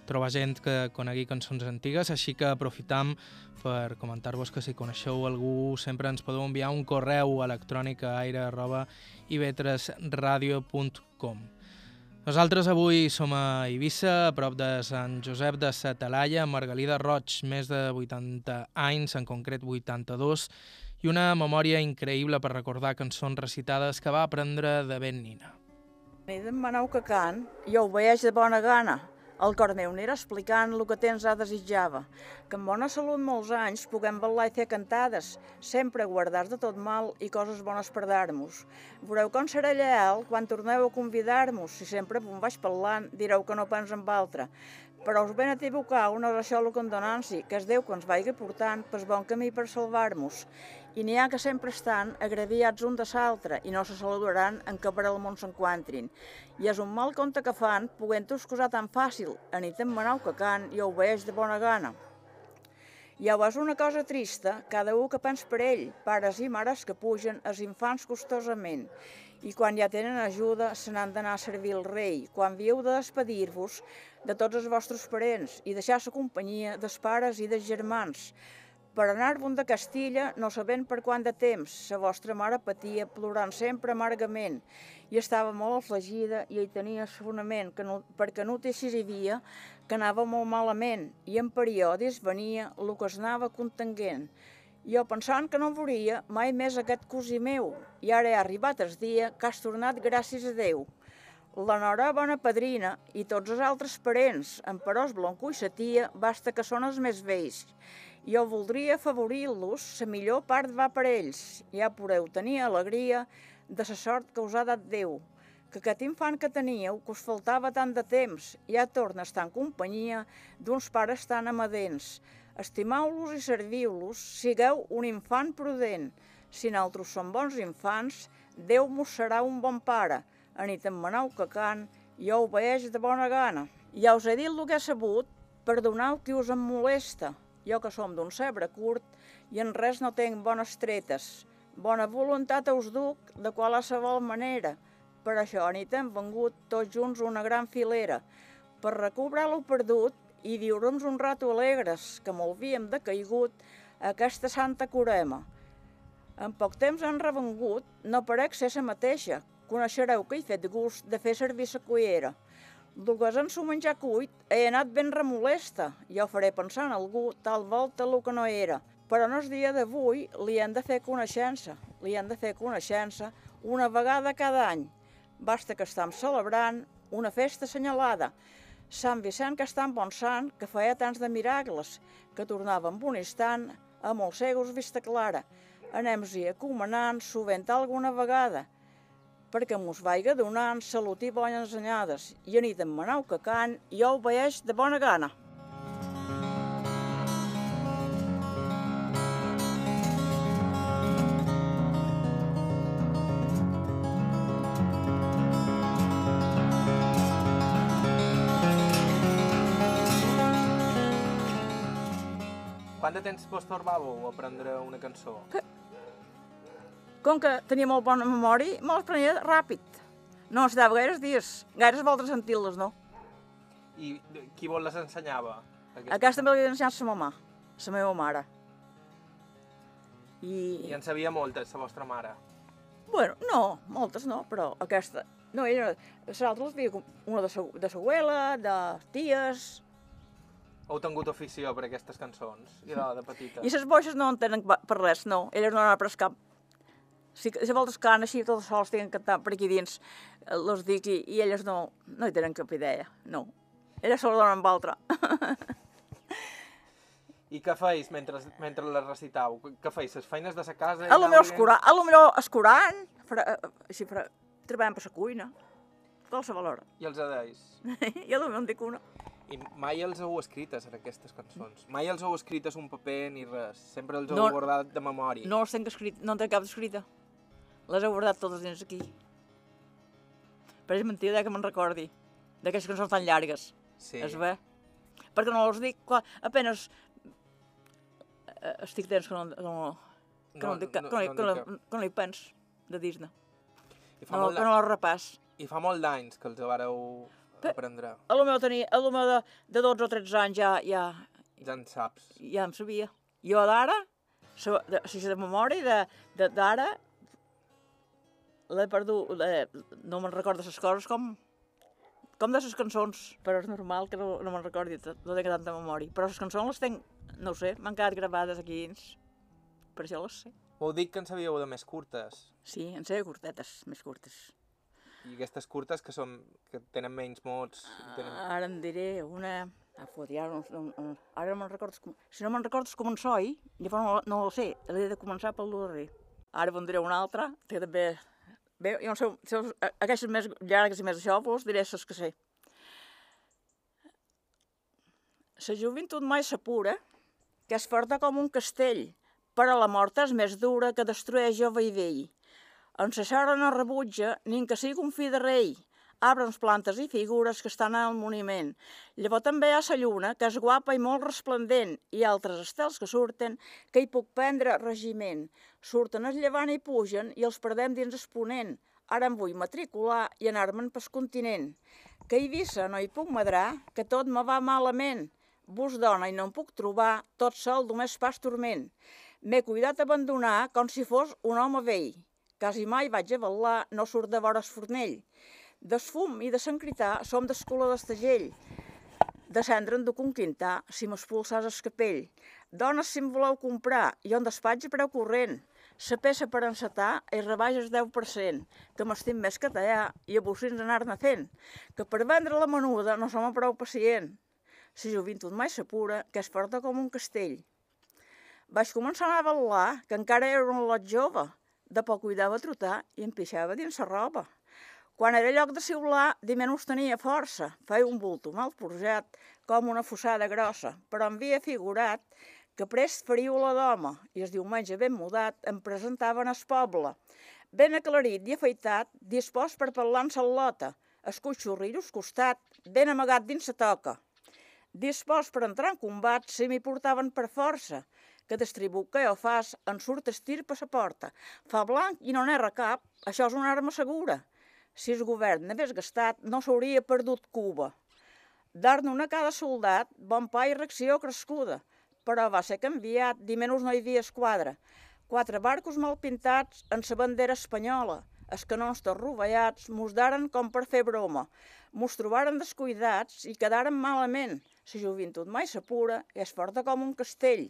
A: trobar gent que conegui cançons antigues, així que aprofitam per comentar-vos que si coneixeu algú sempre ens podeu enviar un correu electrònic a aire.ib3radio.com Nosaltres avui som a Eivissa, a prop de Sant Josep de Satalaia, Margalida Roig, més de 80 anys, en concret 82, i una memòria increïble per recordar cançons recitades que va aprendre de ben nina.
D: Ni d'en Manau que can, jo ho veig de bona gana. El cor meu anirà explicant el que tens a desitjava, que amb bona salut molts anys puguem ballar i fer cantades, sempre guardar de tot mal i coses bones per dar-nos. Veureu com serà lleal quan torneu a convidar-nos, si sempre on vaig parlant direu que no pens amb altre. Però us ben equivocar, no és això el condonanci, que és Déu que ens vagi portant pel bon camí per salvar-nos. I n'hi ha que sempre estan agraviats un de l'altre i no se saludaran en què per al món s'enquantrin. I és un mal compte que fan, poguent-ho excusar tan fàcil, a nit en manau que can i ho veig de bona gana. I és una cosa trista, cada un que pens per ell, pares i mares que pugen els infants costosament, i quan ja tenen ajuda se n'han d'anar a servir el rei, quan vieu de despedir-vos de tots els vostres parents i deixar la companyia dels pares i dels germans, per anar-vos de Castilla, no sabent per quant de temps, sa vostra mare patia plorant sempre amargament i estava molt afligida i hi tenia fonament que no, perquè no té hi havia que anava molt malament i en periodis venia el que es anava contenguent. Jo pensant que no veuria mai més aquest cosí meu i ara ha arribat el dia que has tornat gràcies a Déu. La nora bona padrina i tots els altres parents, en Perós Blanco i sa tia, basta que són els més vells. Jo voldria afavorir-los, la millor part va per ells. Ja podeu tenir alegria de la sort que us ha dat Déu, que aquest infant que teníeu, que us faltava tant de temps, ja torna a estar en companyia d'uns pares tan amadents. Estimeu-los i serviu-los, sigueu un infant prudent. Si naltros som bons infants, Déu mos serà un bon pare. A nit en manau que can, jo ho veig de bona gana. Ja us he dit el que he sabut, perdoneu qui us em molesta. Jo que som d'un cebre curt i en res no tenc bones tretes. Bona voluntat us duc de qualsevol manera. Per això nit hem vengut tots junts una gran filera, per recobrar lo perdut i viure'ns un rato alegres, que molt havíem decaigut a aquesta santa corema. En poc temps han revengut, no parec ser la mateixa. Coneixereu que he fet gust de fer servir la cullera. Su menjar cuit he anat ben remolesta. Jo faré pensar en algú tal volta el que no era. Però no és dia d'avui, li han de fer coneixença. Li han de fer coneixença una vegada cada any. Basta que estem celebrant una festa assenyalada. Sant Vicent que està en bon sant, que feia tants de miracles, que tornava en un instant amb els segos vista clara. Anem-hi acomanant sovint alguna vegada, perquè mos vaiga donant salut i bones anyades. I a nit en Manau que can, jo ho veig de bona gana.
C: Quant de temps vos tornàveu a aprendre una cançó?
D: Com que tenia molt bona memòria, me les prenia ràpid. No es dava gaires dies, gaires voltes sentir-les, no.
C: I qui vos les ensenyava?
D: Aquesta me l'havia ensenyat sa mamà, sa meva mare. I...
C: I en sabia moltes, la vostra mare.
D: Bueno, no, moltes no, però aquesta... No, ella, les altres havia una de sa, de sa abuela, de ties...
C: Heu tingut afició per aquestes cançons? I de, de petita?
D: I les boixes no en tenen per res, no. Elles no han après cap. Si, si voltes can així, tots sols tenen que cantar per aquí dins, eh, los dic, i, i elles no, no hi tenen cap idea, no. Elles se donen amb altra.
C: I què feis mentre, mentre les recitau? Què feis? Les feines de sa casa?
D: A lo millor escurant, a lo millor escurant, fra, eh, així, fra, treballant per la cuina, qualsevol hora.
C: I els adeis?
D: I a lo millor en dic una.
C: I mai els heu escrites, en aquestes cançons? Mai els heu escrites un paper ni res? Sempre els heu
D: No.
C: guardat de memòria?
D: No les tenc escrit, no en tenc cap escrita. Les he guardat totes dins aquí. Però és mentida que me'n recordi d'aquestes cançons tan llargues.
C: Sí.
D: Es ve? Perquè no els dic, clar, apenes eh, estic temps que no, que no, que no, no, dic, que, no,
C: no,
D: que, no, que no hi pens de dir-ne.
C: I fa,
D: No,
C: molt
D: que no els repàs.
C: I fa molt d'anys que els vareu aprendre.
D: A lo meu tenia, a lo meu de, de 12 o 13 anys ja, ja,
C: Ja en saps.
D: ja em sabia. Jo d'ara, sa- de, de memòria d'ara, l'he perdut, l'he- no me'n recordo les coses com, com de les cançons, però és normal que no, no me'n recordi, no tinc tanta memòria. Però les cançons les tenc, no ho sé, m'han quedat gravades aquí dins, per això les sé.
C: M'heu dit que en sabíeu de més curtes.
D: Sí, en sé curtetes, més curtes.
C: I aquestes curtes que són que tenen menys mots... Tenen...
D: Ara en diré una... Ah, fot, ja no, no, ara me'n recordo... Com... Si no me'n recordo com en soi, llavors no, no ho sé, he de començar pel darrer. Ara vos en diré una altra, que també... Bé, jo no sé, si a- aquestes més llargues i més això, vos diré les que sé. La joventut mai s'apura, que és forta com un castell, però la mort és més dura que destrueix jove i vell. En sa sora no rebutja, ni que sigui un fill de rei. Arbres, plantes i figures que estan al monument. Llavors també hi ha la lluna, que és guapa i molt resplendent, i altres estels que surten, que hi puc prendre regiment. Surten el llevant i pugen, i els perdem dins el ponent. Ara em vull matricular i anar-me'n pel continent. Que a Eivissa no hi puc madrar, que tot me va malament. Bus dona i no em puc trobar, tot sol només pas turment. M'he cuidat d'abandonar com si fos un home vell. Quasi mai vaig a no surt de vora el fornell. Desfum i de Sant Crità som d'escola d'Estagell. De cendra en duc un quintar, si m'expulsàs el capell. Dones, si em voleu comprar, i on despatx a preu corrent. La peça per encetar i rebaixes 10%, que m'estim més que tallar i a bocins anar-ne fent, que per vendre la menuda no som prou pacient. La joventut mai s'apura, que és forta com un castell. Vaig començar a ballar, que encara era un lot jove. De poc cuidava trotar i em pixava dins la roba. Quan era lloc de siular, de menys tenia força. Feia un bulto mal forjat, com una fossada grossa, però em havia figurat que prest faríeu la d'home i el diumenge ben mudat em presentaven al poble. Ben aclarit i afeitat, dispost per parlar en sal·lota, escutxorriros costat, ben amagat dins la toca. Dispost per entrar en combat si m'hi portaven per força, que distribut que jo fas en surt estir per la porta. Fa blanc i no n'erra cap, això és una arma segura. Si el govern n'hagués gastat, no s'hauria perdut Cuba. Dar-ne una a cada soldat, bon pa i reacció crescuda, però va ser canviat, di menys no hi havia esquadra. Quatre barcos mal pintats en sa bandera espanyola, els canons tots rovellats, mos daren com per fer broma. Mos trobaren descuidats i quedaren malament. La joventut mai s'apura i és forta com un castell.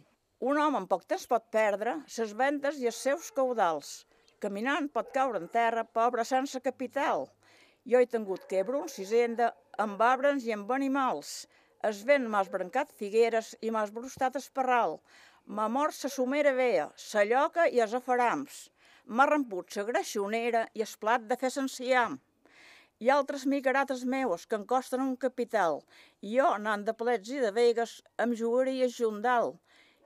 D: Un home en poc temps pot perdre ses vendes i els seus caudals. Caminant pot caure en terra, pobre sense capital. Jo he tingut que un cisenda amb arbres i amb animals. Es vent m'has brancat figueres i m'has brustat esparral. M'ha mort sa somera vea, sa lloca i els afarams. M'ha remput sa greixonera i es plat de fer senciam. Hi ha altres migarates meues que em costen un capital. Jo, anant de plets i de vegues, em jugaria jundal.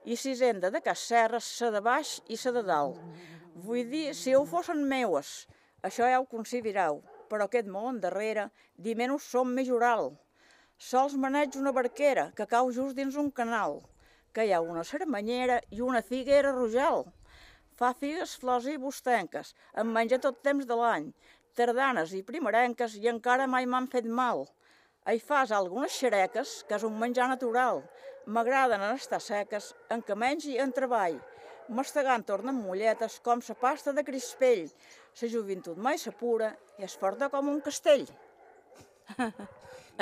D: I sisenda de Casserres, sa de baix i sa de dalt. Vull dir, si ho fossin meues, això ja ho considerau, però aquest món darrere, di menys som majoral. Sols maneig una barquera que cau just dins un canal, que hi ha una sermanyera i una figuera rojal. Fa figues, flors i bustenques, em menja tot temps de l'any, tardanes i primerenques i encara mai m'han fet mal. Hi fas algunes xereques, que és un menjar natural. M'agraden en estar seques, en que mengi en treball. Mastegant tornen mulletes com sa pasta de crispell. Sa joventut mai s'apura i és forta com un castell.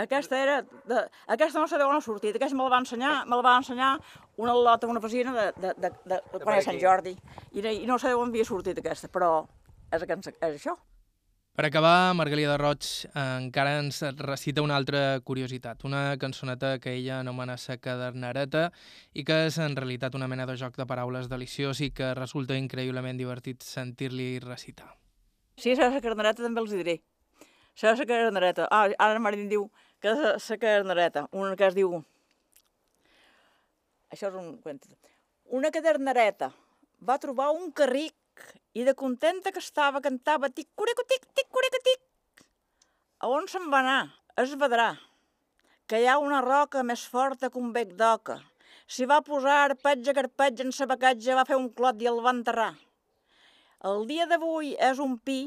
D: Aquesta era... De, aquesta no sé d'on ha sortit, aquesta me la va ensenyar, me la va ensenyar una lota, una vecina de, de, de, de, de, quan era Sant. Jordi. I, no- I no sé d'on havia sortit aquesta, però és, és, és això.
A: Per acabar, Margalida Roig encara ens recita una altra curiositat, una cançoneta que ella anomena sa cadernareta i que és en realitat una mena de joc de paraules deliciós i que resulta increïblement divertit sentir-li recitar.
D: Sí, la carnereta també els diré. La carnereta. Ah, ara Marín diu que és la carnereta. Una que es diu... Això és un. Una cadernereta va trobar un carric i de contenta que estava cantava tic cureco tic tic cureco tic. A on se'n va anar? Es vedrà que hi ha una roca més forta que un bec d'oca. S'hi va posar arpetge a arpetge en sa becatge, va fer un clot i el va enterrar. El dia d'avui és un pi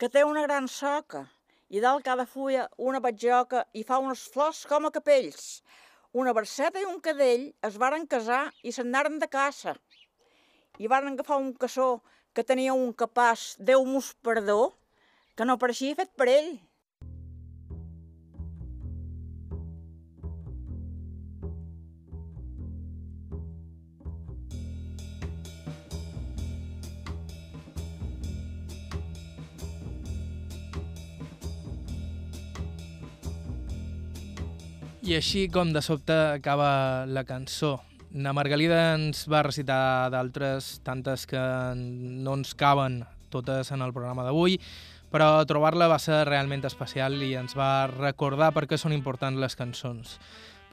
D: que té una gran soca i dalt cada fulla una batjoca i fa unes flors com a capells. Una barceta i un cadell es varen casar i se'n anaren de caça. I varen agafar un caçó que tenia un capaç, Déu-mos perdó, que no pareixia fet per ell.
A: I així com de sobte acaba la cançó Na Margalida ens va recitar d'altres, tantes que no ens caben totes en el programa d'avui, però trobar-la va ser realment especial i ens va recordar per què són importants les cançons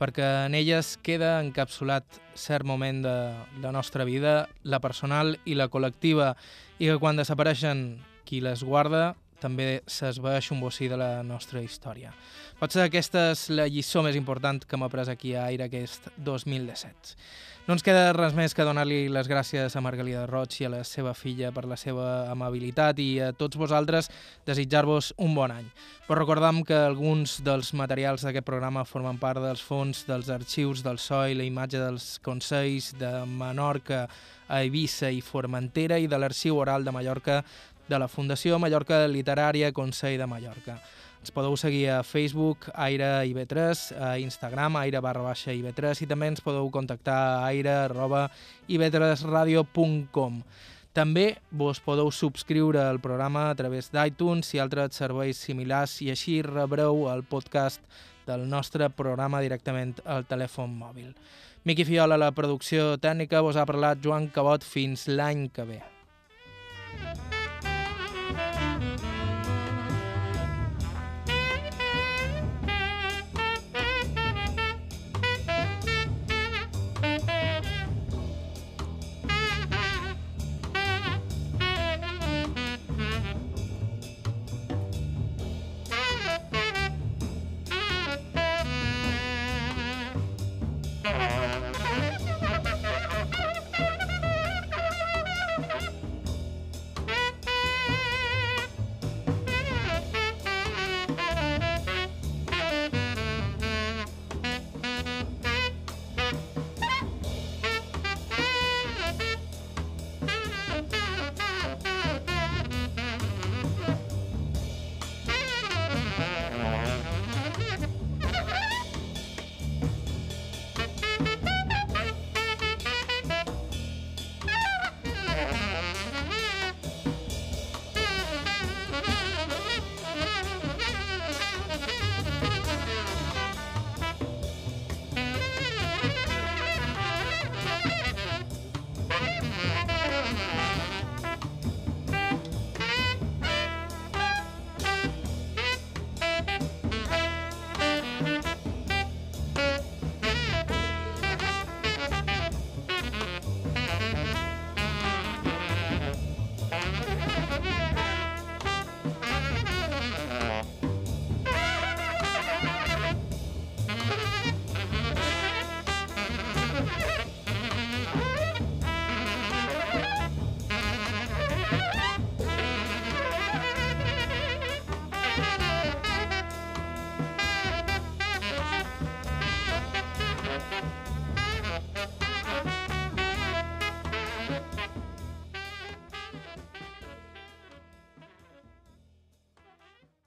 A: perquè en elles queda encapsulat cert moment de la nostra vida, la personal i la col·lectiva, i que quan desapareixen qui les guarda també s'esvaeix un bocí de la nostra història. Potser aquesta és la lliçó més important que m'ha pres aquí a Aire aquest 2017. No ens queda res més que donar-li les gràcies a Margalida Roig i a la seva filla per la seva amabilitat i a tots vosaltres desitjar-vos un bon any. Però recordam que alguns dels materials d'aquest programa formen part dels fons dels arxius del SOI, la imatge dels Consells de Menorca, a Eivissa i Formentera i de l'Arxiu Oral de Mallorca de la Fundació Mallorca Literària Consell de Mallorca. Ens podeu seguir a Facebook, Aire IB3, a Instagram, aire barra baixa IB3 i també ens podeu contactar a aire arroba ib3radio.com. També vos podeu subscriure al programa a través d'iTunes i altres serveis similars i així rebreu el podcast del nostre programa directament al telèfon mòbil. Miqui Fiola, la producció tècnica, vos ha parlat Joan Cabot fins l'any que ve.